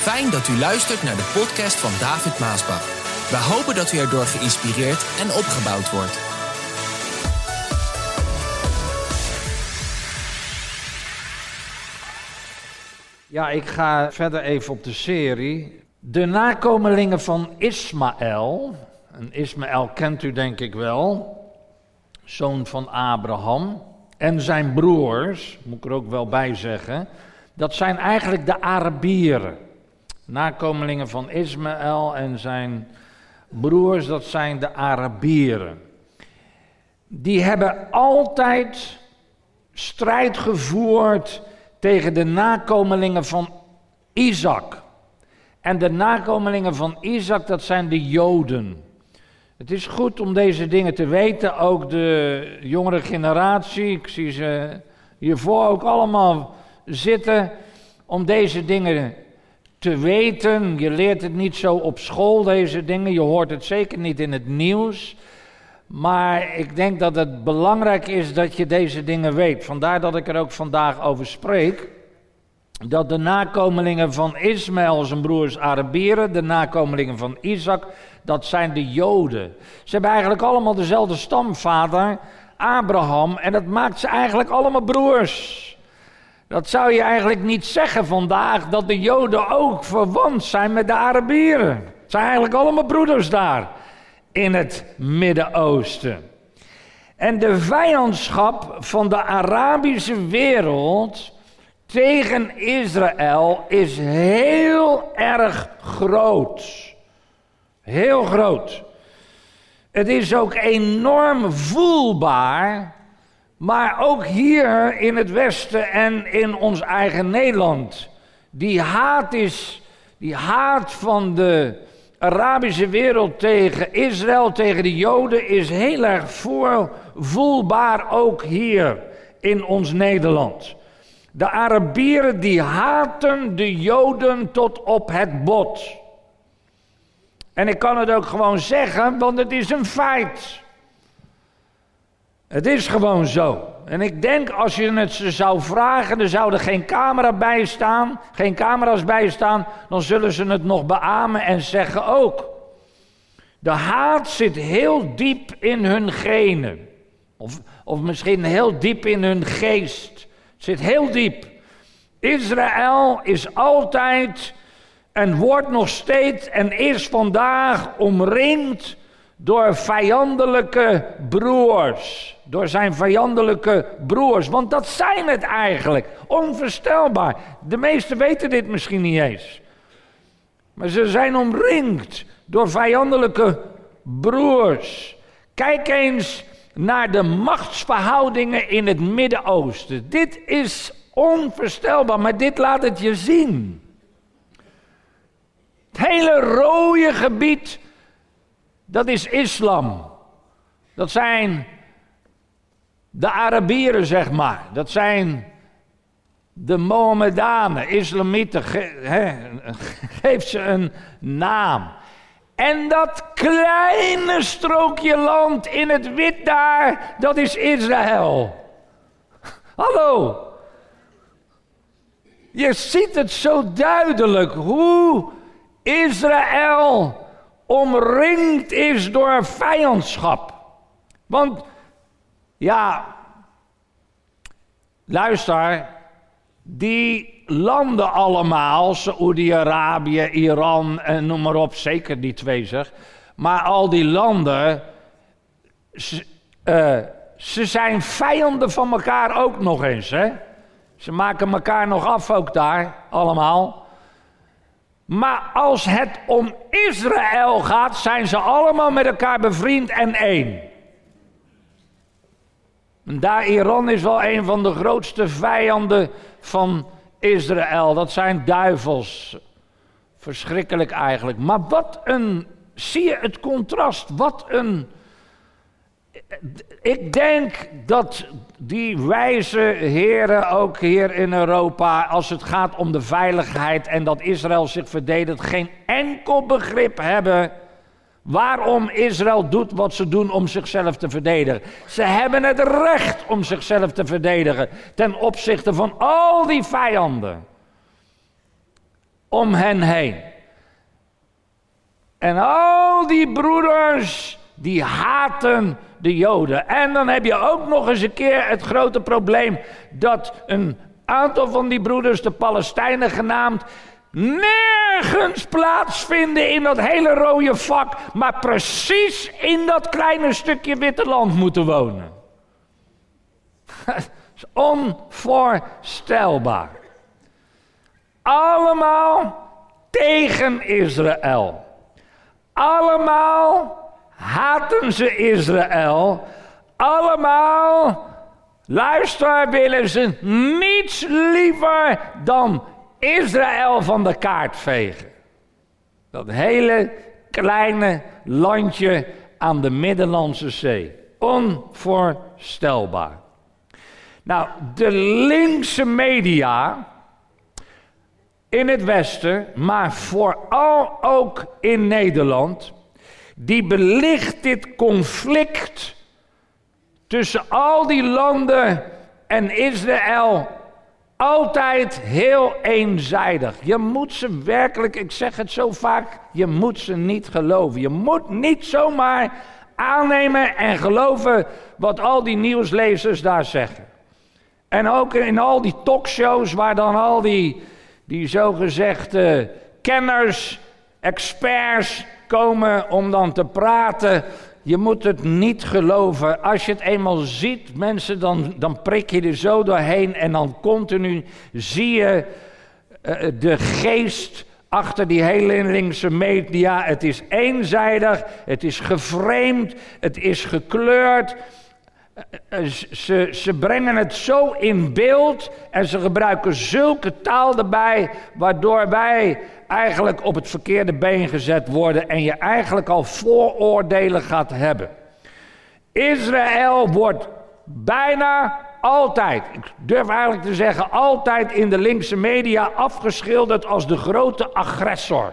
Fijn dat u luistert naar de podcast van David Maasbach. We hopen dat u erdoor geïnspireerd en opgebouwd wordt. Ja, ik ga verder even op de serie. De nakomelingen van Ismaël. En Ismaël kent u denk ik wel. Zoon van Abraham. En zijn broers, moet ik er ook wel bij zeggen. Dat zijn eigenlijk de Arabieren. Nakomelingen van Ismaël en zijn broers, dat zijn de Arabieren. Die hebben altijd strijd gevoerd tegen de nakomelingen van Isaac. En de nakomelingen van Isaac, dat zijn de Joden. Het is goed om deze dingen te weten, ook de jongere generatie, ik zie ze hiervoor ook allemaal zitten, om deze dingen te weten. Je leert het niet zo op school, deze dingen, je hoort het zeker niet in het nieuws. Maar ik denk dat het belangrijk is dat je deze dingen weet. Vandaar dat ik er ook vandaag over spreek. Dat de nakomelingen van Ismaël, zijn broers Arabieren, de nakomelingen van Isaac, dat zijn de Joden. Ze hebben eigenlijk allemaal dezelfde stamvader, Abraham, en dat maakt ze eigenlijk allemaal broers. Dat zou je eigenlijk niet zeggen vandaag, dat de Joden ook verwant zijn met de Arabieren. Het zijn eigenlijk allemaal broeders daar in het Midden-Oosten. En de vijandschap van de Arabische wereld tegen Israël is heel erg groot. Heel groot. Het is ook enorm voelbaar, maar ook hier in het Westen en in ons eigen Nederland. Die haat is, die haat van de Arabische wereld tegen Israël, tegen de Joden, is heel erg voelbaar ook hier in ons Nederland. De Arabieren die haten de Joden tot op het bot. En ik kan het ook gewoon zeggen, want het is een feit. Het is gewoon zo. En ik denk als je het ze zou vragen, er zou er geen camera bij staan, geen camera's bij staan, dan zullen ze het nog beamen en zeggen ook. De haat zit heel diep in hun genen. Of, of misschien heel diep in hun geest. Zit heel diep. Israël is altijd en wordt nog steeds en is vandaag omringd door vijandelijke broers. Door zijn vijandelijke broers. Want dat zijn het eigenlijk. Onvoorstelbaar. De meesten weten dit misschien niet eens. Maar ze zijn omringd door vijandelijke broers. Kijk eens naar de machtsverhoudingen in het Midden-Oosten. Dit is onvoorstelbaar, maar dit laat het je zien. Het hele rode gebied dat is islam. Dat zijn de Arabieren, zeg maar. Dat zijn de Mohammedanen, islamieten. geef ze een naam. En dat kleine strookje land in het wit daar, dat is Israël. Hallo. Je ziet het zo duidelijk hoe Israël omringd is door vijandschap. Want, ja, luister, die landen allemaal, Saoedi-Arabië, Iran en noem maar op, zeker die twee zeg. Maar al die landen, ze, uh, ze zijn vijanden van elkaar ook nog eens, hè. Ze maken elkaar nog af ook daar, allemaal. Maar als het om Israël gaat, zijn ze allemaal met elkaar bevriend en één. Daar Iran is wel een van de grootste vijanden van Israël. Dat zijn duivels. Verschrikkelijk eigenlijk. Maar wat een, zie je het contrast? Wat een ik denk dat die wijze heren ook hier in Europa, als het gaat om de veiligheid en dat Israël zich verdedigt, geen enkel begrip hebben waarom Israël doet wat ze doen om zichzelf te verdedigen. Ze hebben het recht om zichzelf te verdedigen ten opzichte van al die vijanden. om hen heen. En al die broeders, die haten de Joden. En dan heb je ook nog eens een keer het grote probleem dat een aantal van die broeders, de Palestijnen genaamd, nergens plaatsvinden in dat hele rode vak, maar precies in dat kleine stukje witte land moeten wonen. Is onvoorstelbaar. Allemaal tegen Israël. Allemaal haten ze Israël. Allemaal, luister, willen ze niets liever dan Israël van de kaart vegen. Dat hele kleine landje aan de Middellandse Zee. Onvoorstelbaar. Nou, de linkse media in het Westen, maar vooral ook in Nederland, die belicht dit conflict tussen al die landen en Israël altijd heel eenzijdig. Je moet ze werkelijk, ik zeg het zo vaak, je moet ze niet geloven. Je moet niet zomaar aannemen en geloven wat al die nieuwslezers daar zeggen. En ook in al die talkshows waar dan al die, die zogezegde kenners, experts komen om dan te praten. Je moet het niet geloven. Als je het eenmaal ziet, mensen, dan, dan prik je er zo doorheen en dan continu zie je uh, de geest achter die hele linkse media. Het is eenzijdig, het is geframed, het is gekleurd. Eh, ze, ze brengen het zo in beeld en ze gebruiken zulke taal erbij, waardoor wij eigenlijk op het verkeerde been gezet worden en je eigenlijk al vooroordelen gaat hebben. Israël wordt bijna altijd, ik durf eigenlijk te zeggen altijd in de linkse media afgeschilderd als de grote agressor.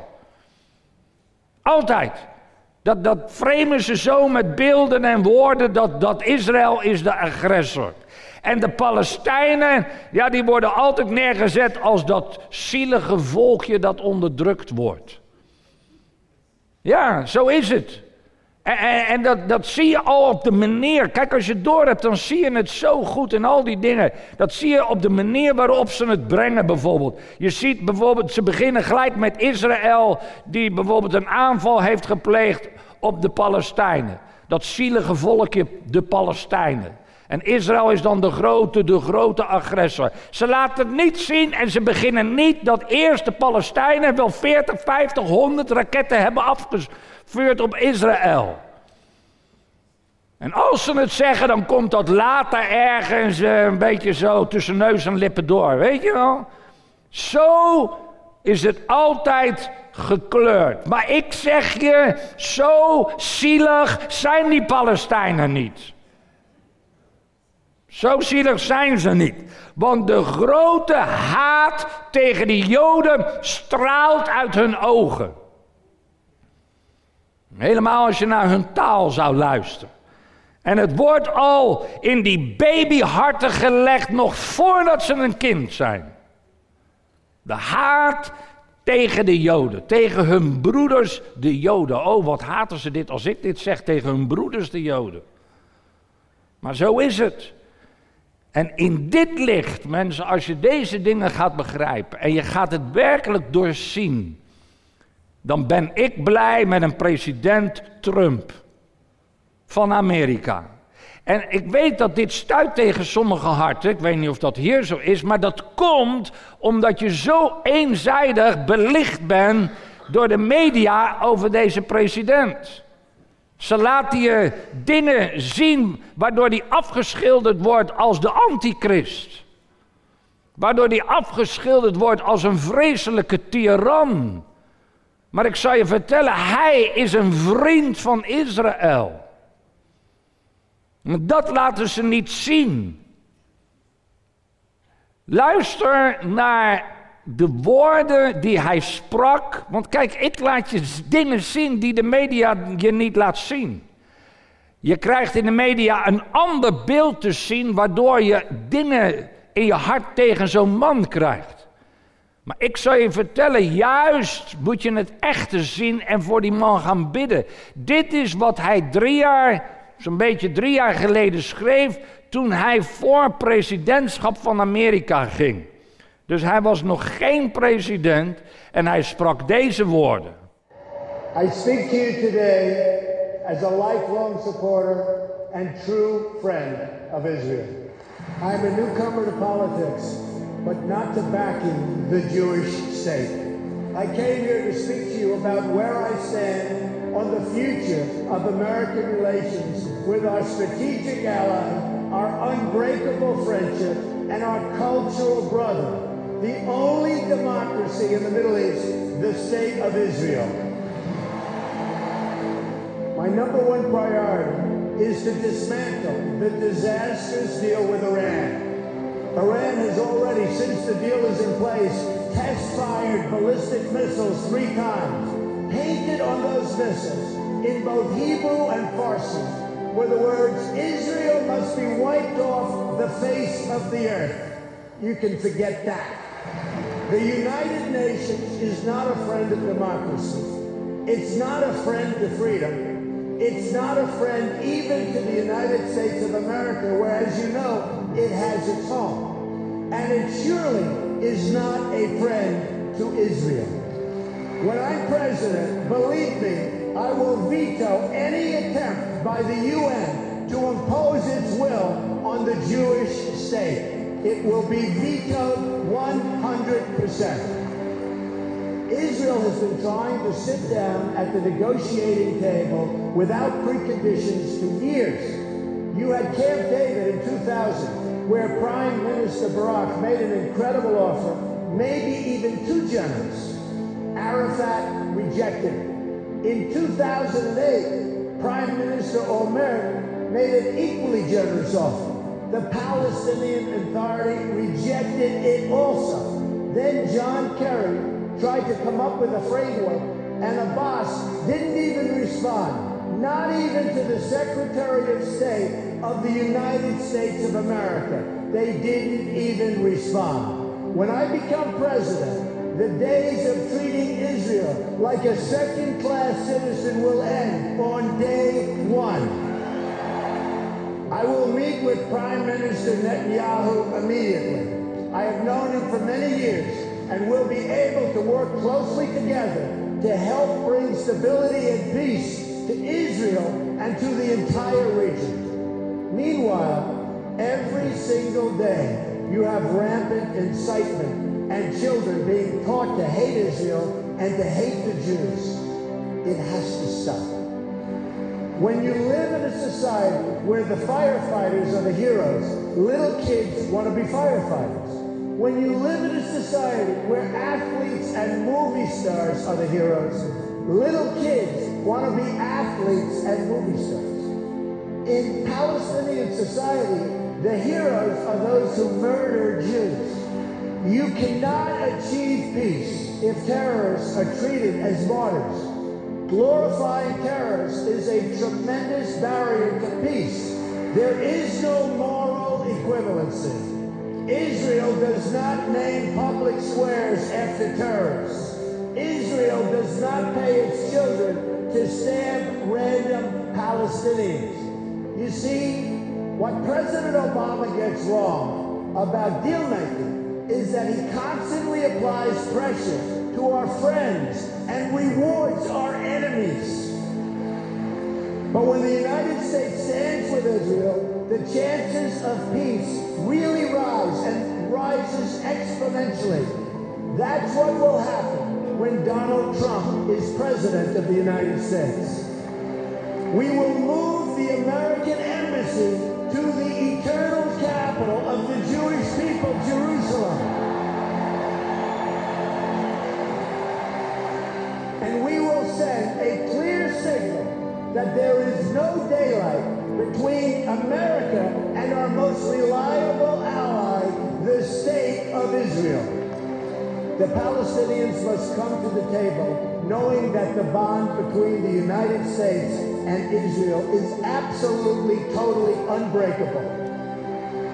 Altijd. Dat, dat framen ze zo met beelden en woorden dat, dat Israël is de agressor. En de Palestijnen, ja, die worden altijd neergezet als dat zielige volkje dat onderdrukt wordt. Ja, zo is het. En, en, dat, dat zie je al op de manier. Kijk, als je door hebt, dan zie je het zo goed in al die dingen. Dat zie je op de manier waarop ze het brengen, bijvoorbeeld. Je ziet bijvoorbeeld, ze beginnen gelijk met Israël, die bijvoorbeeld een aanval heeft gepleegd op de Palestijnen. Dat zielige volkje, de Palestijnen. En Israël is dan de grote, de grote agressor. Ze laten het niet zien en ze beginnen niet dat eerst de Palestijnen wel 40, 50, 100 raketten hebben afgevuurd op Israël. En als ze het zeggen, dan komt dat later ergens uh, een beetje zo tussen neus en lippen door. Weet je wel? Zo is het altijd gekleurd. Maar ik zeg je, zo zielig zijn die Palestijnen niet. Zo zielig zijn ze niet. Want de grote haat tegen die Joden straalt uit hun ogen. Helemaal als je naar hun taal zou luisteren. En het wordt al in die babyharten gelegd nog voordat ze een kind zijn. De haat tegen de Joden, tegen hun broeders de Joden. Oh, wat haten ze dit als ik dit zeg tegen hun broeders de Joden. Maar zo is het. En in dit licht, mensen, als je deze dingen gaat begrijpen en je gaat het werkelijk doorzien, dan ben ik blij met een president Trump van Amerika. En ik weet dat dit stuit tegen sommige harten. Ik weet niet of dat hier zo is. Maar dat komt omdat je zo eenzijdig belicht bent door de media over deze president. Ze laten je dingen zien waardoor die afgeschilderd wordt als de antichrist. Waardoor die afgeschilderd wordt als een vreselijke tiran. Maar ik zal je vertellen, hij is een vriend van Israël. Dat laten ze niet zien. Luister naar de woorden die hij sprak. Want kijk, ik laat je dingen zien die de media je niet laat zien. Je krijgt in de media een ander beeld te zien, waardoor je dingen in je hart tegen zo'n man krijgt. Maar ik zal je vertellen, juist moet je het echte zien en voor die man gaan bidden. Dit is wat hij drie jaar, zo'n beetje drie jaar geleden schreef, toen hij voor presidentschap van Amerika ging. Dus hij was nog geen president en hij sprak deze woorden. I speak to you today as a lifelong supporter and true friend of Israel. I'm a newcomer to politics, but not to backing the Jewish state. I came here to speak to you about where I stand on the future of American relations with our strategic ally, our unbreakable friendship, and our cultural brother, the only democracy in the Middle East, the State of Israel. My number one priority is to dismantle the disastrous deal with Iran. Iran has already, since the deal is in place, test fired ballistic missiles three times. Painted on those missiles in both Hebrew and Farsi were the words, Israel must be wiped off the face of the earth. You can forget that. The United Nations is not a friend of democracy. It's not a friend to freedom. It's not a friend even to the United States of America, where, as you know, it has its home. And it surely is not a friend to Israel. When I'm president, believe me, I will veto any attempt by the UN to impose its will on the Jewish state. It will be vetoed 100%. Israel has been trying to sit down at the negotiating table without preconditions for years. You had Camp David in 2000, where Prime Minister Barak made an incredible offer, maybe even too generous. Arafat rejected it. In 2008, Prime Minister Omer made an equally generous offer. The Palestinian Authority rejected it also. Then John Kerry tried to come up with a framework, and Abbas didn't even respond, not even to the Secretary of State of the United States of America. They didn't even respond. When I become president, the days of treating Israel like a second class citizen will end on day one. I will meet with Prime Minister Netanyahu immediately. I have known him for many years and will be able to work closely together to help bring stability and peace to Israel and to the entire region. Meanwhile, every single day you have rampant incitement and children being taught to hate Israel and to hate the Jews. It has to stop. When you live in a society where the firefighters are the heroes, little kids want to be firefighters. When you live in a society where athletes and movie stars are the heroes, little kids want to be athletes and movie stars. In Palestinian society, the heroes are those who murder Jews. You cannot achieve peace if terrorists are treated as martyrs. Glorifying terrorists is a tremendous barrier to peace. There is no moral equivalency. Israel does not name public squares after terrorists. Israel does not pay its children to stab random Palestinians. You see, what President Obama gets wrong about deal making is that he constantly applies pressure to our friends and rewards our enemies. But when the United States stands with Israel, the chances of peace really rise and rises exponentially. That's what will happen when Donald Trump is president of the United States. We will move the American embassy to the eternal capital of the Jewish people, Jerusalem. And we will send a clear signal that there is no daylight between America and our most reliable ally, the state of Israel. The Palestinians must come to the table knowing that the bond between the United States and Israel is absolutely, totally unbreakable.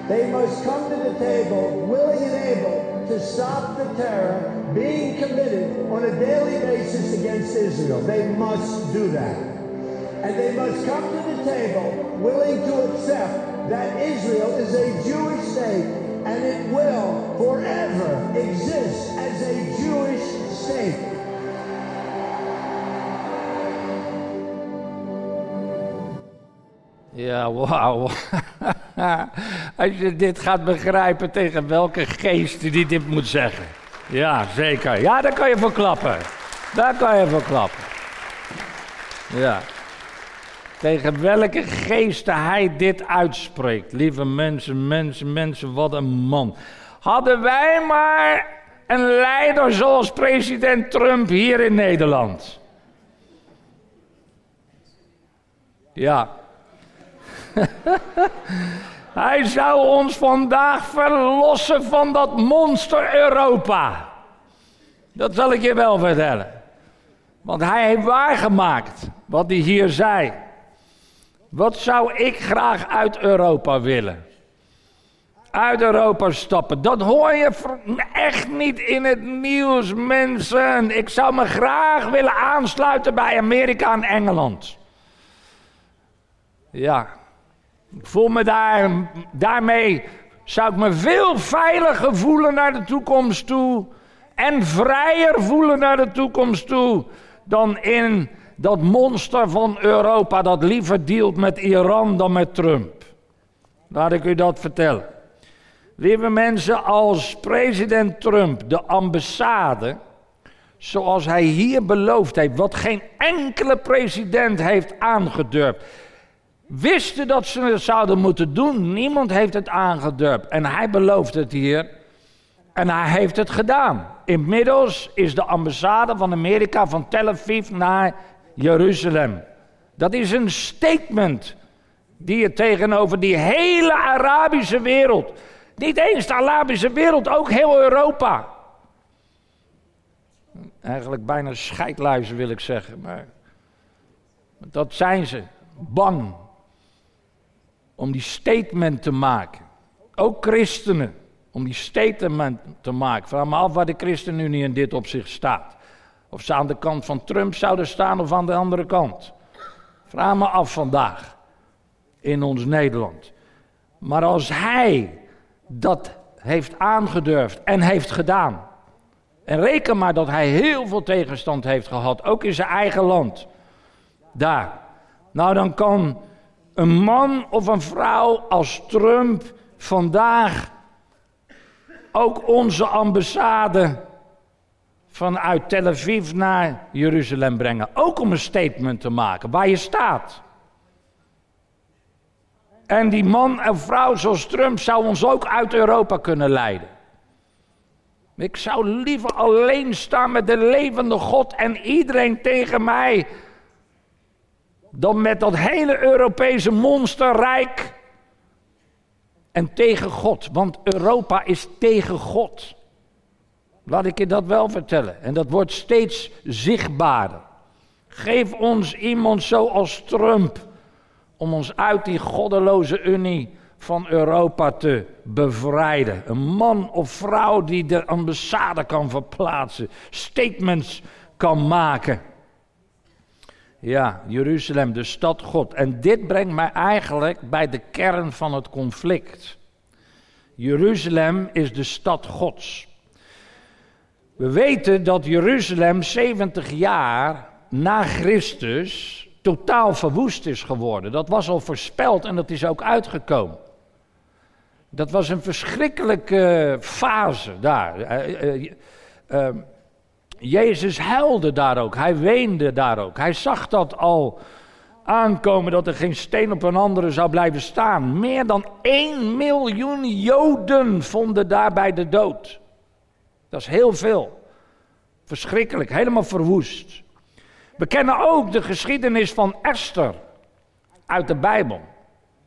They must come to the table willing and able to stop the terror being committed on a daily basis against Israel. They must do that. And they must come to the table willing to accept that Israel is a Jewish state and it will forever exist as a Jewish state. Ja, wauw. Als je dit gaat begrijpen tegen welke geest die dit moet zeggen. Ja, zeker. Ja, daar kan je voor klappen. Daar kan je voor klappen. Ja. Tegen welke geesten hij dit uitspreekt. Lieve mensen, mensen, mensen, wat een man. Hadden wij maar een leider zoals president Trump hier in Nederland. Ja, Hij zou ons vandaag verlossen van dat monster Europa. Dat zal ik je wel vertellen. Want hij heeft waargemaakt wat hij hier zei. Wat zou ik graag uit Europa willen? Uit Europa stappen. Dat hoor je echt niet in het nieuws, mensen. Ik zou me graag willen aansluiten bij Amerika en Engeland. Ja, ik voel me daar, daarmee zou ik me veel veiliger voelen naar de toekomst toe. En vrijer voelen naar de toekomst toe. Dan in dat monster van Europa dat liever dealt met Iran dan met Trump. Laat ik u dat vertellen. Lieve mensen, als president Trump de ambassade, zoals hij hier beloofd heeft, wat geen enkele president heeft aangedurfd wisten dat ze het zouden moeten doen. Niemand heeft het aangedurfd. En hij belooft het hier. En hij heeft het gedaan. Inmiddels is de ambassade van Amerika van Tel Aviv naar Jeruzalem. Dat is een statement die je tegenover die hele Arabische wereld, niet eens de Arabische wereld, ook heel Europa. Eigenlijk bijna scheidluizen wil ik zeggen, maar dat zijn ze. Bang, om die statement te maken. Ook christenen, om die statement te maken. Vraag me af waar de ChristenUnie in dit opzicht staat. Of ze aan de kant van Trump zouden staan of aan de andere kant. Vraag me af vandaag in ons Nederland. Maar als hij dat heeft aangedurfd en heeft gedaan. En reken maar dat hij heel veel tegenstand heeft gehad, ook in zijn eigen land. Daar. Nou, dan kan een man of een vrouw als Trump vandaag ook onze ambassade vanuit Tel Aviv naar Jeruzalem brengen. Ook om een statement te maken waar je staat. En die man en vrouw zoals Trump zou ons ook uit Europa kunnen leiden. Ik zou liever alleen staan met de levende God en iedereen tegen mij dan met dat hele Europese monsterrijk en tegen God. Want Europa is tegen God. Laat ik je dat wel vertellen. En dat wordt steeds zichtbaarder. Geef ons iemand zoals Trump om ons uit die goddeloze unie van Europa te bevrijden. Een man of vrouw die de ambassade kan verplaatsen, statements kan maken. Ja, Jeruzalem, de stad God. En dit brengt mij eigenlijk bij de kern van het conflict. Jeruzalem is de stad Gods. We weten dat Jeruzalem 70 jaar na Christus totaal verwoest is geworden. Dat was al voorspeld en dat is ook uitgekomen. Dat was een verschrikkelijke fase daar. Uh, Jezus huilde daar ook, hij weende daar ook. Hij zag dat al aankomen dat er geen steen op een andere zou blijven staan. Meer dan 1 miljoen Joden vonden daarbij de dood. Dat is heel veel. Verschrikkelijk, helemaal verwoest. We kennen ook de geschiedenis van Esther uit de Bijbel.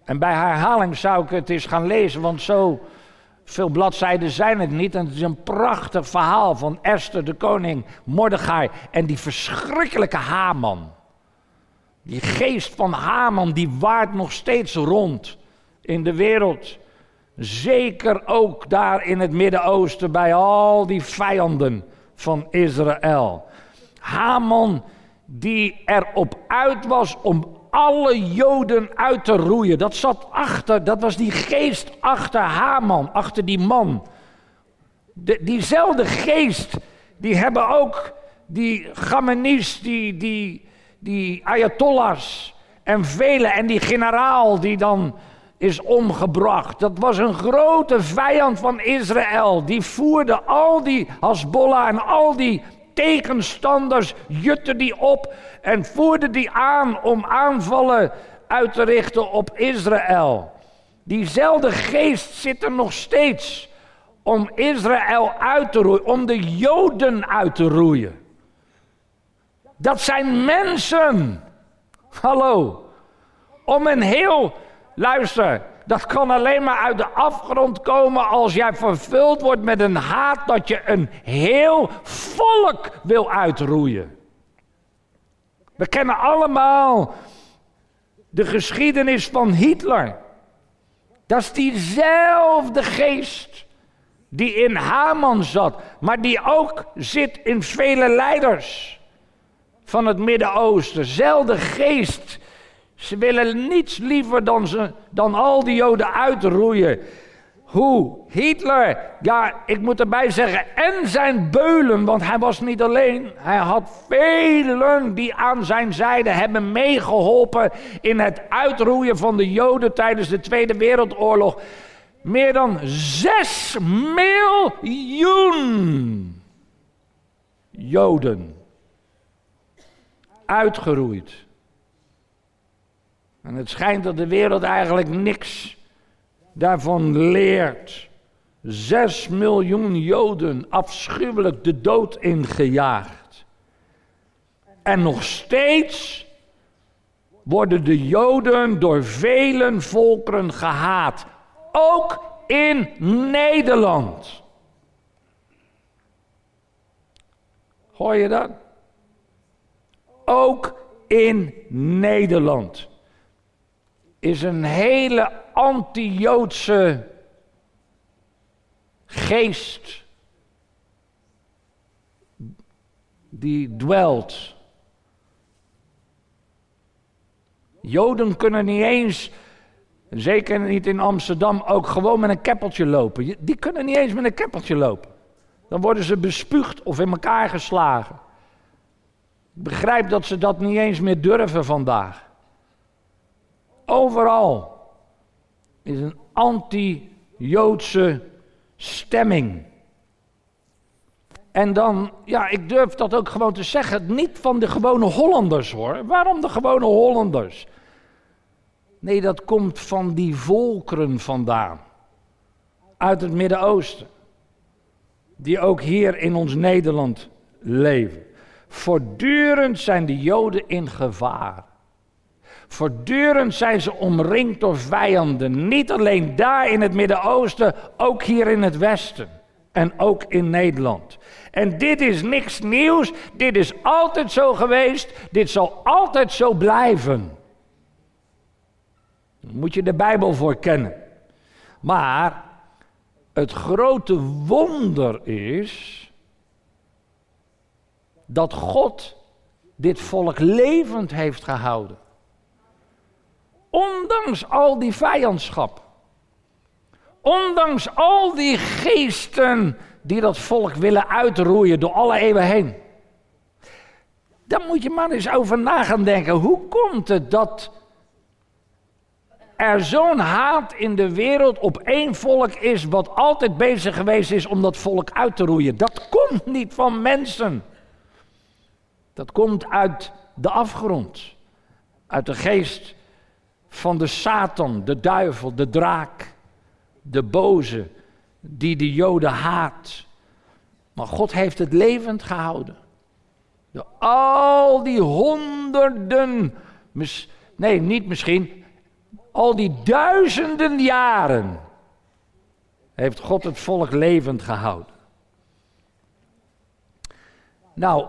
En bij herhaling zou ik het eens gaan lezen, want zo veel bladzijden zijn het niet. En het is een prachtig verhaal van Esther, de koning, Mordechai en die verschrikkelijke Haman. Die geest van Haman, die waart nog steeds rond in de wereld. Zeker ook daar in het Midden-Oosten bij al die vijanden van Israël. Haman die erop uit was om alle Joden uit te roeien. Dat zat achter, dat was die geest achter Haman, achter die man. De, diezelfde geest, die hebben ook die Gamenis, die, die, die Ayatollahs en velen en die generaal die dan is omgebracht. Dat was een grote vijand van Israël. Die voerde al die Hasbollah en al die tegenstanders, jutte die op en voerde die aan om aanvallen uit te richten op Israël. Diezelfde geest zit er nog steeds om Israël uit te roeien, om de Joden uit te roeien. Dat zijn mensen. Hallo. Om een heel, luister, dat kan alleen maar uit de afgrond komen als jij vervuld wordt met een haat dat je een heel volk wil uitroeien. We kennen allemaal de geschiedenis van Hitler. Dat is diezelfde geest die in Haman zat, maar die ook zit in vele leiders van het Midden-Oosten. Zelfde geest ze willen niets liever dan, ze, dan al die Joden uitroeien. Hoe? Hitler, ja, ik moet erbij zeggen, en zijn beulen, want hij was niet alleen. Hij had velen die aan zijn zijde hebben meegeholpen in het uitroeien van de Joden tijdens de Tweede Wereldoorlog. Meer dan 6 miljoen Joden uitgeroeid. En het schijnt dat de wereld eigenlijk niks daarvan leert. Zes miljoen Joden afschuwelijk de dood ingejaagd. En nog steeds worden de Joden door vele volkeren gehaat. Ook in Nederland. Hoor je dat? Ook in Nederland is een hele anti-Joodse geest die dwelt. Joden kunnen niet eens, zeker niet in Amsterdam, ook gewoon met een keppeltje lopen. Die kunnen niet eens met een keppeltje lopen. Dan worden ze bespuugd of in elkaar geslagen. Ik begrijp dat ze dat niet eens meer durven vandaag. Overal is een anti-Joodse stemming. En dan, ja, ik durf dat ook gewoon te zeggen, niet van de gewone Hollanders hoor. Waarom de gewone Hollanders? Nee, dat komt van die volkeren vandaan. Uit het Midden-Oosten. Die ook hier in ons Nederland leven. Voortdurend zijn de Joden in gevaar. Voortdurend zijn ze omringd door vijanden. Niet alleen daar in het Midden-Oosten, ook hier in het Westen. En ook in Nederland. En dit is niks nieuws. Dit is altijd zo geweest. Dit zal altijd zo blijven. Daar moet je de Bijbel voor kennen. Maar het grote wonder is dat God dit volk levend heeft gehouden. Ondanks al die vijandschap. Ondanks al die geesten die dat volk willen uitroeien door alle eeuwen heen. Dan moet je maar eens over na gaan denken. Hoe komt het dat er zo'n haat in de wereld op één volk is, wat altijd bezig geweest is om dat volk uit te roeien? Dat komt niet van mensen. Dat komt uit de afgrond, uit de geest van de Satan, de duivel, de draak, de boze, die de Joden haat. Maar God heeft het levend gehouden. Door al die honderden, nee, niet misschien, al die duizenden jaren heeft God het volk levend gehouden. Nou,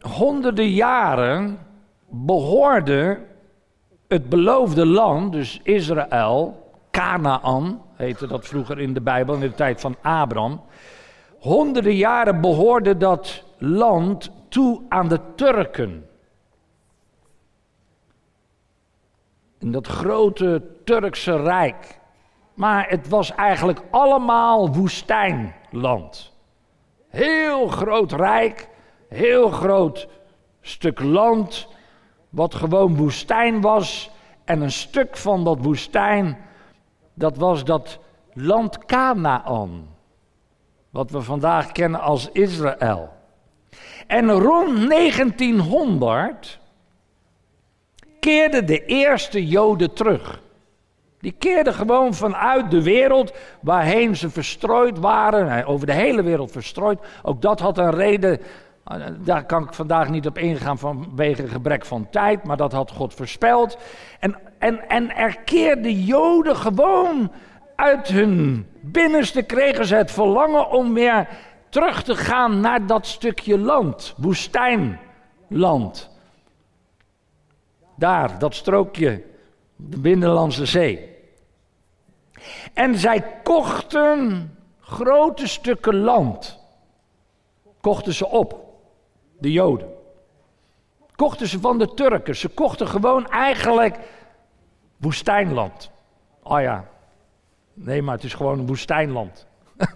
honderden jaren behoorde het beloofde land, dus Israël, Canaan, heette dat vroeger in de Bijbel, in de tijd van Abraham. Honderden jaren behoorde dat land toe aan de Turken. In dat grote Turkse rijk. Maar het was eigenlijk allemaal woestijnland. Heel groot rijk, heel groot stuk land, wat gewoon woestijn was. En een stuk van dat woestijn, dat was dat land Canaan. Wat we vandaag kennen als Israël. En rond 1900 keerden de eerste Joden terug. Die keerden gewoon vanuit de wereld waarheen ze verstrooid waren, over de hele wereld verstrooid. Ook dat had een reden, daar kan ik vandaag niet op ingaan vanwege gebrek van tijd, maar dat had God voorspeld. En, en, en er keerden Joden gewoon uit hun binnenste, kregen ze het verlangen om weer terug te gaan naar dat stukje land, woestijnland. Daar, dat strookje, de Binnenlandse Zee. En zij kochten grote stukken land. Kochten ze op, de Joden. Kochten ze van de Turken. Ze kochten gewoon eigenlijk woestijnland. Oh ja, nee, maar het is gewoon een woestijnland.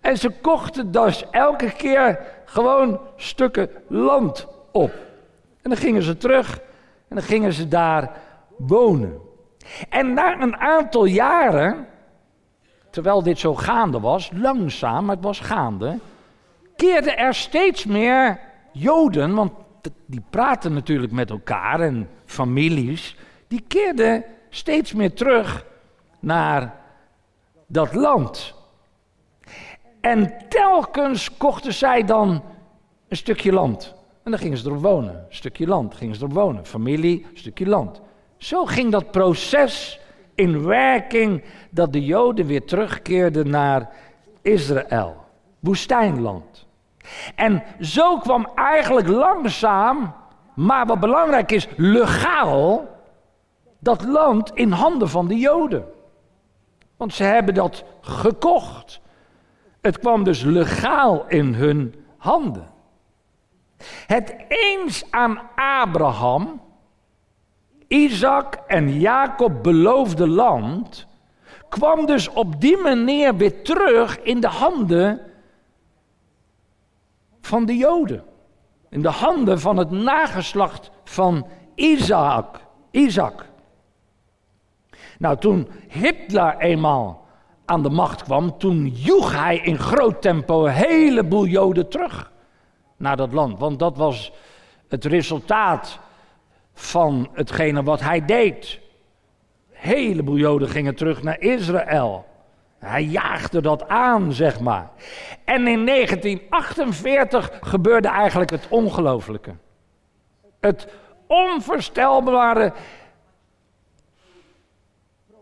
en ze kochten dus elke keer gewoon stukken land op. En dan gingen ze terug en dan gingen ze daar wonen. En na een aantal jaren, terwijl dit zo gaande was, langzaam, maar het was gaande, keerden er steeds meer Joden, want die praten natuurlijk met elkaar en families, die keerden steeds meer terug naar dat land. En telkens kochten zij dan een stukje land. En dan gingen ze erop wonen. Een stukje land gingen ze erop wonen. Familie, een stukje land. Zo ging dat proces in werking dat de Joden weer terugkeerden naar Israël, woestijnland. En zo kwam eigenlijk langzaam, maar wat belangrijk is, legaal, dat land in handen van de Joden. Want ze hebben dat gekocht. Het kwam dus legaal in hun handen. Het eens aan Abraham Isaac en Jacob beloofde land kwam dus op die manier weer terug in de handen van de Joden. In de handen van het nageslacht van Isaac. Isaac. Nou, toen Hitler eenmaal aan de macht kwam, toen joeg hij in groot tempo een heleboel Joden terug naar dat land. Want dat was het resultaat van hetgene wat hij deed. Een heleboel Joden gingen terug naar Israël. Hij jaagde dat aan, zeg maar. En in 1948 gebeurde eigenlijk het ongelooflijke. Het onvoorstelbare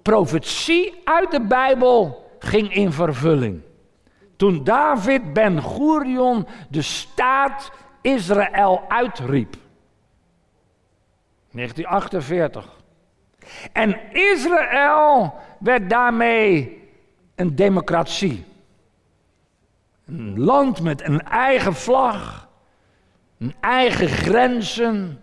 profetie uit de Bijbel ging in vervulling. Toen David Ben Gurion de staat Israël uitriep. 1948. En Israël werd daarmee een democratie. Een land met een eigen vlag, een eigen grenzen,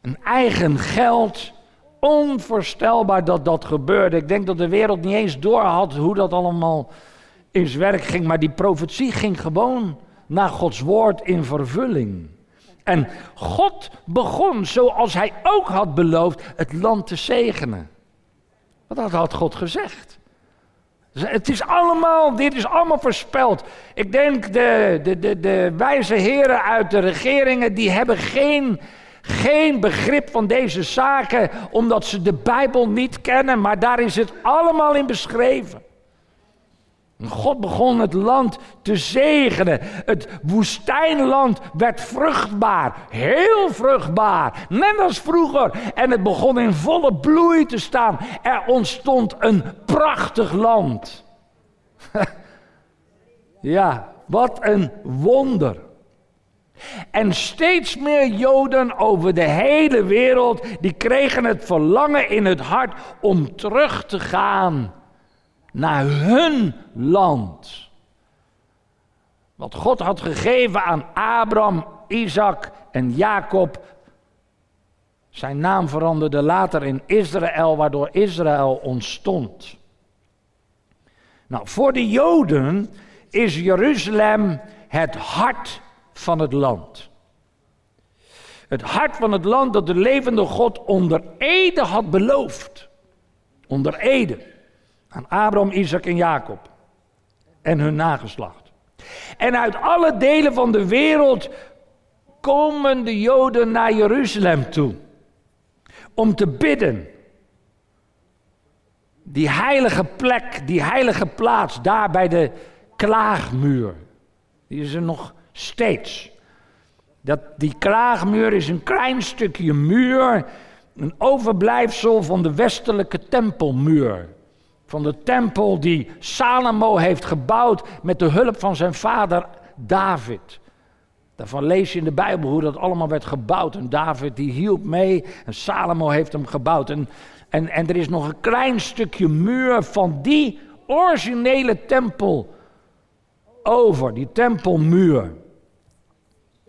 een eigen geld. Onvoorstelbaar dat dat gebeurde. Ik denk dat de wereld niet eens door had hoe dat allemaal in zijn werk ging, maar die profetie ging gewoon naar Gods woord in vervulling. En God begon, zoals hij ook had beloofd, het land te zegenen. Dat had God gezegd. Het is allemaal, dit is allemaal voorspeld. Ik denk de, de, de, de wijze heren uit de regeringen, die hebben geen, geen begrip van deze zaken, omdat ze de Bijbel niet kennen, maar daar is het allemaal in beschreven. God begon het land te zegenen. Het woestijnland werd vruchtbaar, heel vruchtbaar, net als vroeger. En het begon in volle bloei te staan. Er ontstond een prachtig land. ja, wat een wonder. En steeds meer Joden over de hele wereld, die kregen het verlangen in het hart om terug te gaan naar hun land. Wat God had gegeven aan Abraham, Isaac en Jacob. Zijn naam veranderde later in Israël, waardoor Israël ontstond. Nou, voor de Joden is Jeruzalem het hart van het land. Het hart van het land dat de levende God onder Ede had beloofd. Onder Ede. Aan Abraham, Isaac en Jacob. En hun nageslacht. En uit alle delen van de wereld komen de Joden naar Jeruzalem toe. Om te bidden. Die heilige plek, die heilige plaats, daar bij de klaagmuur. Die is er nog steeds. Dat, die klaagmuur is een klein stukje muur, een overblijfsel van de westelijke tempelmuur. Van de tempel die Salomo heeft gebouwd met de hulp van zijn vader David. Daarvan lees je in de Bijbel hoe dat allemaal werd gebouwd. En David die hielp mee en Salomo heeft hem gebouwd. En, en, en er is nog een klein stukje muur van die originele tempel over, die tempelmuur.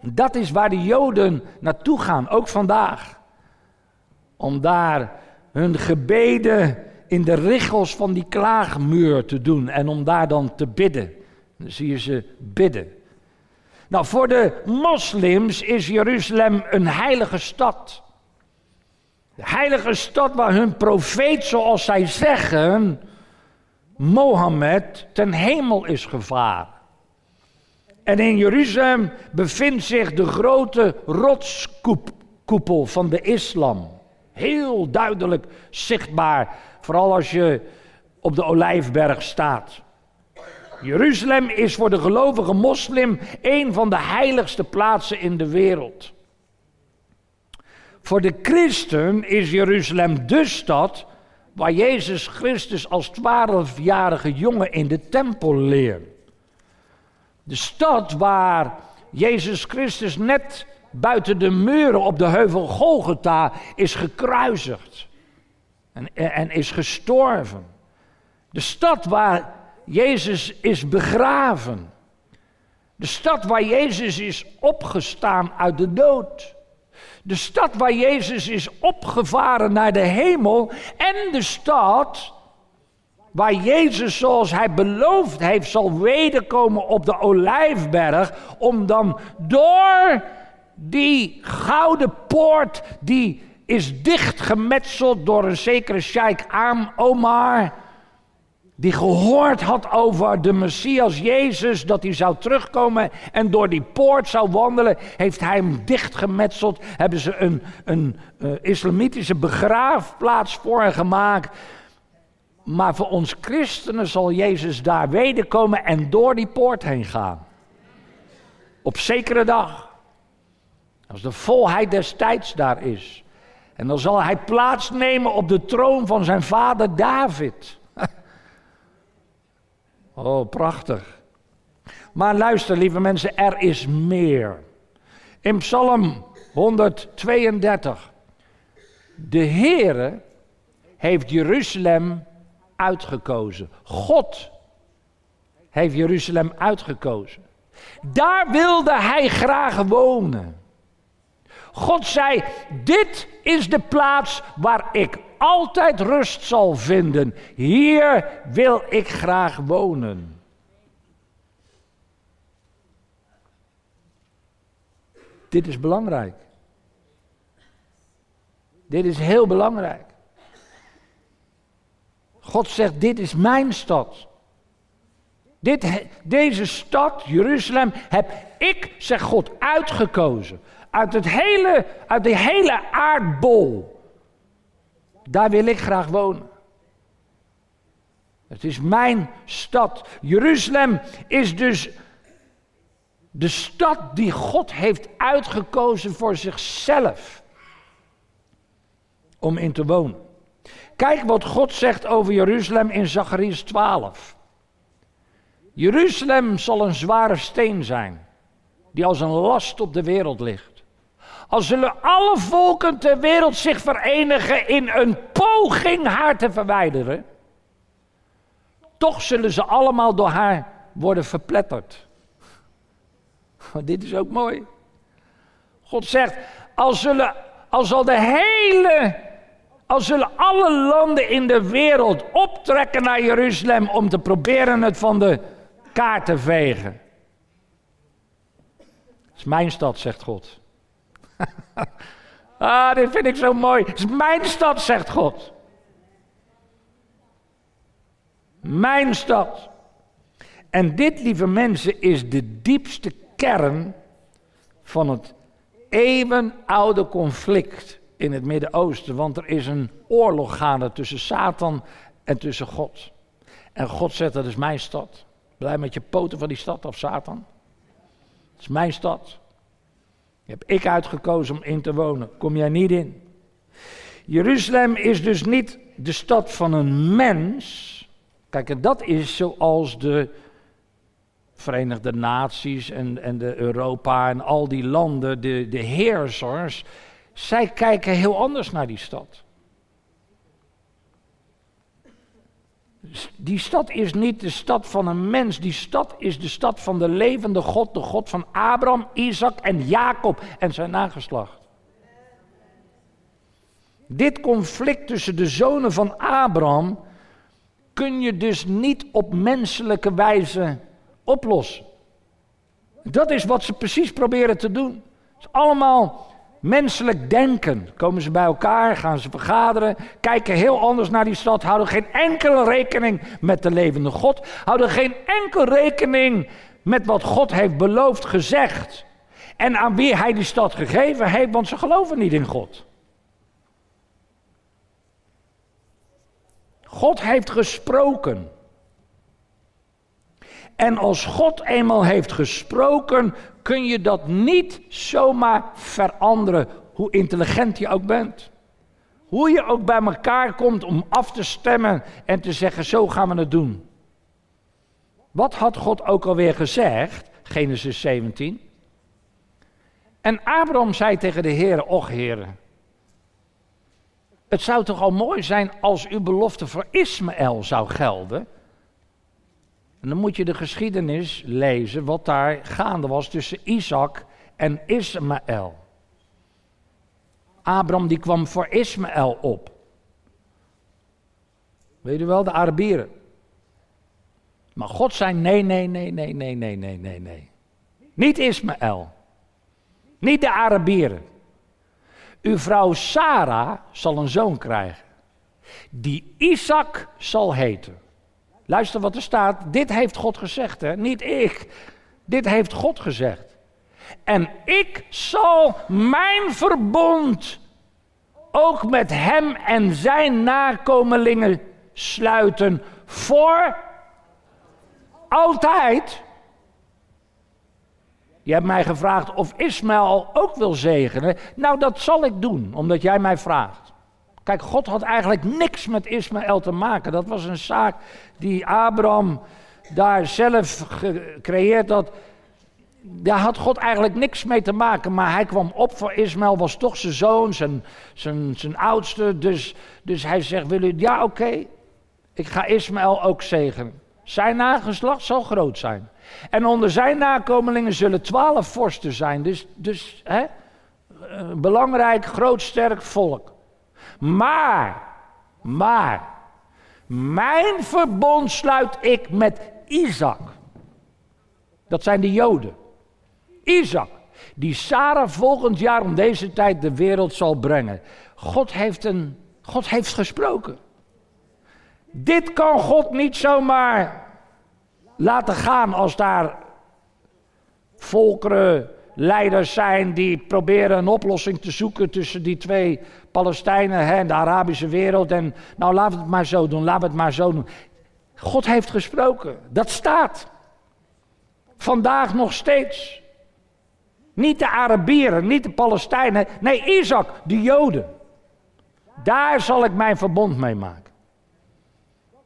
Dat is waar de Joden naartoe gaan, ook vandaag. Om daar hun gebeden in de richels van die klaagmuur te doen en om daar dan te bidden. Dan zie je ze bidden. Nou, voor de moslims is Jeruzalem een heilige stad. De heilige stad waar hun profeet, zoals zij zeggen, Mohammed, ten hemel is gevaren. En in Jeruzalem bevindt zich de grote rotskoepel van de islam. Heel duidelijk zichtbaar, vooral als je op de Olijfberg staat. Jeruzalem is voor de gelovige moslim een van de heiligste plaatsen in de wereld. Voor de christen is Jeruzalem de stad waar Jezus Christus als twaalfjarige jongen in de tempel leert. De stad waar Jezus Christus net buiten de muren op de heuvel Golgotha is gekruisigd en, en is gestorven. De stad waar Jezus is begraven. De stad waar Jezus is opgestaan uit de dood. De stad waar Jezus is opgevaren naar de hemel. En de stad waar Jezus, zoals hij beloofd heeft, zal wederkomen op de olijfberg, om dan door die gouden poort, die is dichtgemetseld door een zekere Sheikh Am Omar, die gehoord had over de Messias Jezus, dat hij zou terugkomen en door die poort zou wandelen, heeft hij hem dichtgemetseld, hebben ze een, een uh, islamitische begraafplaats voor hem gemaakt. Maar voor ons christenen zal Jezus daar wederkomen en door die poort heen gaan. Op zekere dag. Als de volheid des tijds daar is. En dan zal hij plaatsnemen op de troon van zijn vader David. oh, prachtig. Maar luister, lieve mensen, er is meer. In Psalm 132. De Heere heeft Jeruzalem uitgekozen. God heeft Jeruzalem uitgekozen. Daar wilde hij graag wonen. God zei: Dit is de plaats waar ik altijd rust zal vinden. Hier wil ik graag wonen. Dit is belangrijk. Dit is heel belangrijk. God zegt, dit is mijn stad. Dit, deze stad, Jeruzalem, heb ik, zegt God, uitgekozen. Uit, het hele, uit de hele aardbol. Daar wil ik graag wonen. Het is mijn stad. Jeruzalem is dus de stad die God heeft uitgekozen voor zichzelf. Om in te wonen. Kijk wat God zegt over Jeruzalem in Zacharias 12. Jeruzalem zal een zware steen zijn, die als een last op de wereld ligt. Al zullen alle volken ter wereld zich verenigen in een poging haar te verwijderen, Toch zullen ze allemaal door haar worden verpletterd. Dit is ook mooi. God zegt, als, zullen, als zal de hele, als zullen alle landen in de wereld optrekken naar Jeruzalem om te proberen het van de kaart te vegen. Het is mijn stad, zegt God. ah, dit vind ik zo mooi. Het is mijn stad, zegt God. Mijn stad. En dit, lieve mensen, is de diepste kern van het eeuwenoude conflict in het Midden-Oosten. Want er is een oorlog gaande tussen Satan en tussen God. En God zegt, dat is mijn stad. Blijf met je poten van die stad af, Satan. Het is mijn stad. Heb ik uitgekozen om in te wonen. Kom jij niet in. Jeruzalem is dus niet de stad van een mens. Kijk, en dat is zoals de Verenigde Naties en, en de Europa en al die landen, de, de heersers, zij kijken heel anders naar die stad. Die stad is niet de stad van een mens, die stad is de stad van de levende God, de God van Abraham, Isaac en Jacob en zijn nageslacht. Dit conflict tussen de zonen van Abraham kun je dus niet op menselijke wijze oplossen. Dat is wat ze precies proberen te doen. Het is allemaal menselijk denken. Komen ze bij elkaar, gaan ze vergaderen, kijken heel anders naar die stad, houden geen enkele rekening met de levende God, houden geen enkel rekening met wat God heeft beloofd, gezegd. En aan wie hij die stad gegeven heeft, want ze geloven niet in God. God heeft gesproken. En als God eenmaal heeft gesproken, kun je dat niet zomaar veranderen, hoe intelligent je ook bent. Hoe je ook bij elkaar komt om af te stemmen en te zeggen, zo gaan we het doen. Wat had God ook alweer gezegd? Genesis 17. En Abraham zei tegen de Heer, och Heer, het zou toch al mooi zijn als uw belofte voor Ismaël zou gelden. En dan moet je de geschiedenis lezen wat daar gaande was tussen Isaac en Ismaël. Abraham die kwam voor Ismaël op. Weet u wel, de Arabieren. Maar God zei nee, nee, nee, nee, nee, nee, nee, nee, nee. Niet Ismaël. Niet de Arabieren. Uw vrouw Sarah zal een zoon krijgen. Die Isaac zal heten. Luister wat er staat. Dit heeft God gezegd, hè? niet ik. Dit heeft God gezegd. En ik zal mijn verbond ook met hem en zijn nakomelingen sluiten voor altijd. Je hebt mij gevraagd of Ismaël ook wil zegenen. Nou, dat zal ik doen, omdat jij mij vraagt. Kijk, God had eigenlijk niks met Ismaël te maken. Dat was een zaak die Abraham daar zelf gecreëerd had. Daar had God eigenlijk niks mee te maken. Maar hij kwam op voor Ismaël, was toch zijn zoon, zijn, zijn, zijn oudste. Dus, dus hij zegt: Wil u? Ja, oké. Ik ga Ismaël ook zegenen. Zijn nageslacht zal groot zijn. En onder zijn nakomelingen zullen twaalf vorsten zijn. Dus, dus hè, belangrijk, groot, sterk volk. Maar, maar, mijn verbond sluit ik met Isaac. Dat zijn de Joden. Isaac, die Sarah volgend jaar om deze tijd de wereld zal brengen. God heeft, een, God heeft gesproken. Dit kan God niet zomaar laten gaan als daar volkeren, leiders zijn die proberen een oplossing te zoeken tussen die twee Palestijnen en de Arabische wereld. En nou laten we het maar zo doen, laten we het maar zo doen. God heeft gesproken, dat staat. Vandaag nog steeds. Niet de Arabieren, niet de Palestijnen, nee Isaac, de Joden. Daar zal ik mijn verbond mee maken.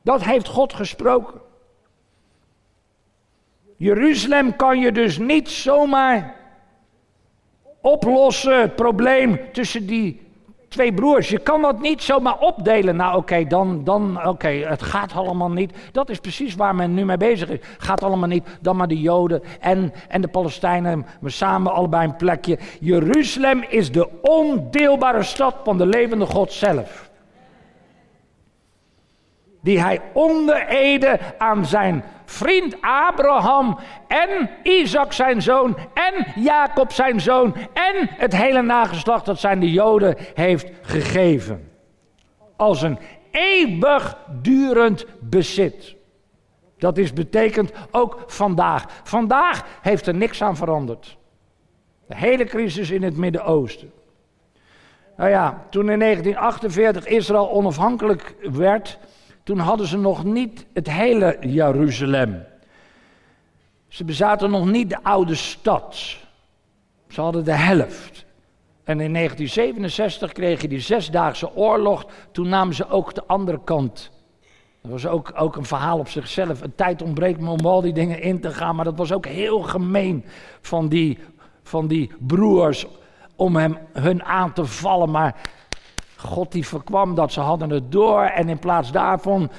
Dat heeft God gesproken. Jeruzalem kan je dus niet zomaar oplossen, het probleem tussen die twee broers. Je kan dat niet zomaar opdelen. Nou oké, dan, dan oké, het gaat allemaal niet. Dat is precies waar men nu mee bezig is. Gaat allemaal niet. Dan maar de Joden en, en de Palestijnen. We samen allebei een plekje. Jeruzalem is de ondeelbare stad van de levende God zelf die hij onder Ede aan zijn vriend Abraham en Isaac zijn zoon en Jacob zijn zoon en het hele nageslacht dat zijn de Joden heeft gegeven. Als een eeuwigdurend bezit. Dat is betekend ook vandaag. Vandaag heeft er niks aan veranderd. De hele crisis in het Midden-Oosten. Nou ja, toen in 1948 Israël onafhankelijk werd, toen hadden ze nog niet het hele Jeruzalem. Ze bezaten nog niet de oude stad. Ze hadden de helft. En in 1967 kreeg je die zesdaagse oorlog. Toen namen ze ook de andere kant. Dat was ook, ook een verhaal op zichzelf. Een tijd ontbreekt me om al die dingen in te gaan. Maar dat was ook heel gemeen van die, van die broers om hem, hun aan te vallen. Maar God die voorkwam dat, ze hadden het door en in plaats daarvan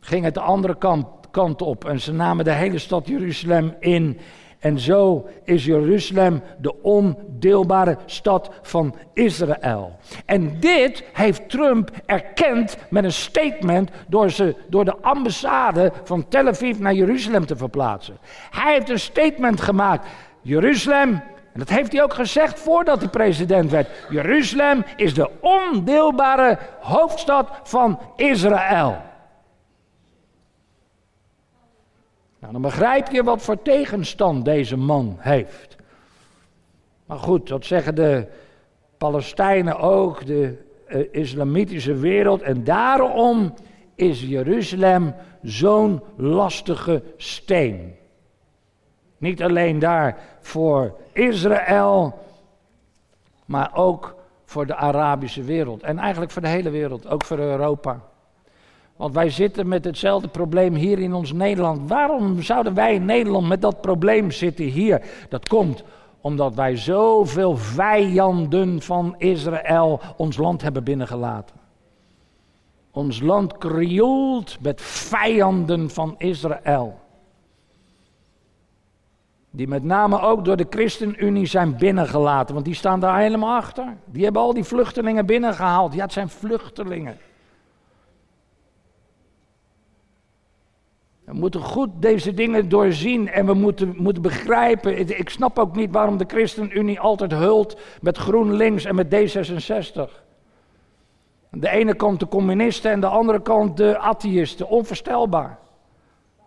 ging het de andere kant, kant op. En ze namen de hele stad Jeruzalem in. En zo is Jeruzalem de ondeelbare stad van Israël. En dit heeft Trump erkend met een statement door, ze, door de ambassade van Tel Aviv naar Jeruzalem te verplaatsen. Hij heeft een statement gemaakt. Jeruzalem en dat heeft hij ook gezegd voordat hij president werd. Jeruzalem is de ondeelbare hoofdstad van Israël. Nou, dan begrijp je wat voor tegenstand deze man heeft. Maar goed, dat zeggen de Palestijnen ook, de uh, islamitische wereld. En daarom is Jeruzalem zo'n lastige steen. Niet alleen daar voor Israël, maar ook voor de Arabische wereld. En eigenlijk voor de hele wereld, ook voor Europa. Want wij zitten met hetzelfde probleem hier in ons Nederland. Waarom zouden wij in Nederland met dat probleem zitten hier? Dat komt omdat wij zoveel vijanden van Israël ons land hebben binnengelaten. Ons land krioelt met vijanden van Israël. Die met name ook door de ChristenUnie zijn binnengelaten. Want die staan daar helemaal achter. Die hebben al die vluchtelingen binnengehaald. Ja, het zijn vluchtelingen. We moeten goed deze dingen doorzien en we moeten, moeten begrijpen. Ik snap ook niet waarom de ChristenUnie altijd hult met GroenLinks en met D66. Aan de ene kant de communisten en de andere kant de atheïsten. Onvoorstelbaar.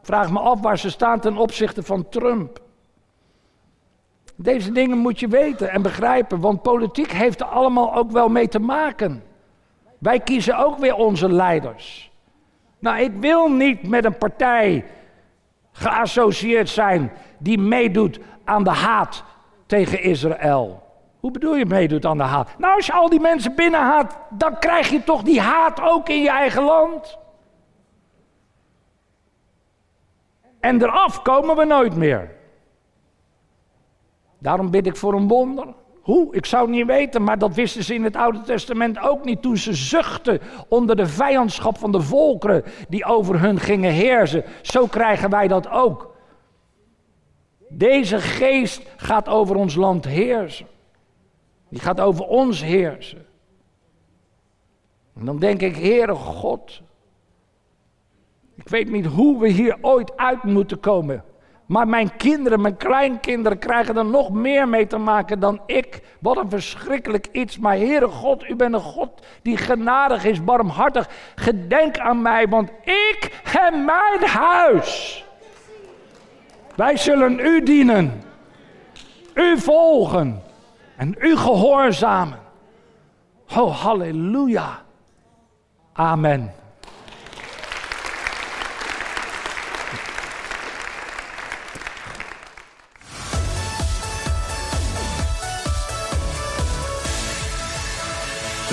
Vraag me af waar ze staan ten opzichte van Trump. Deze dingen moet je weten en begrijpen, want politiek heeft er allemaal ook wel mee te maken. Wij kiezen ook weer onze leiders. Nou, ik wil niet met een partij geassocieerd zijn die meedoet aan de haat tegen Israël. Hoe bedoel je meedoet aan de haat? Nou, als je al die mensen binnenhaat, dan krijg je toch die haat ook in je eigen land. En eraf komen we nooit meer. Daarom bid ik voor een wonder. Hoe? Ik zou het niet weten, maar dat wisten ze in het Oude Testament ook niet toen ze zuchten onder de vijandschap van de volkeren die over hun gingen heersen. Zo krijgen wij dat ook. Deze geest gaat over ons land heersen. Die gaat over ons heersen. En dan denk ik, Heere God, ik weet niet hoe we hier ooit uit moeten komen. Maar mijn kinderen, mijn kleinkinderen krijgen er nog meer mee te maken dan ik. Wat een verschrikkelijk iets. Maar Heere God, u bent een God die genadig is, barmhartig. Gedenk aan mij, want ik en mijn huis. Wij zullen u dienen. U volgen. En u gehoorzamen. Oh, halleluja. Amen.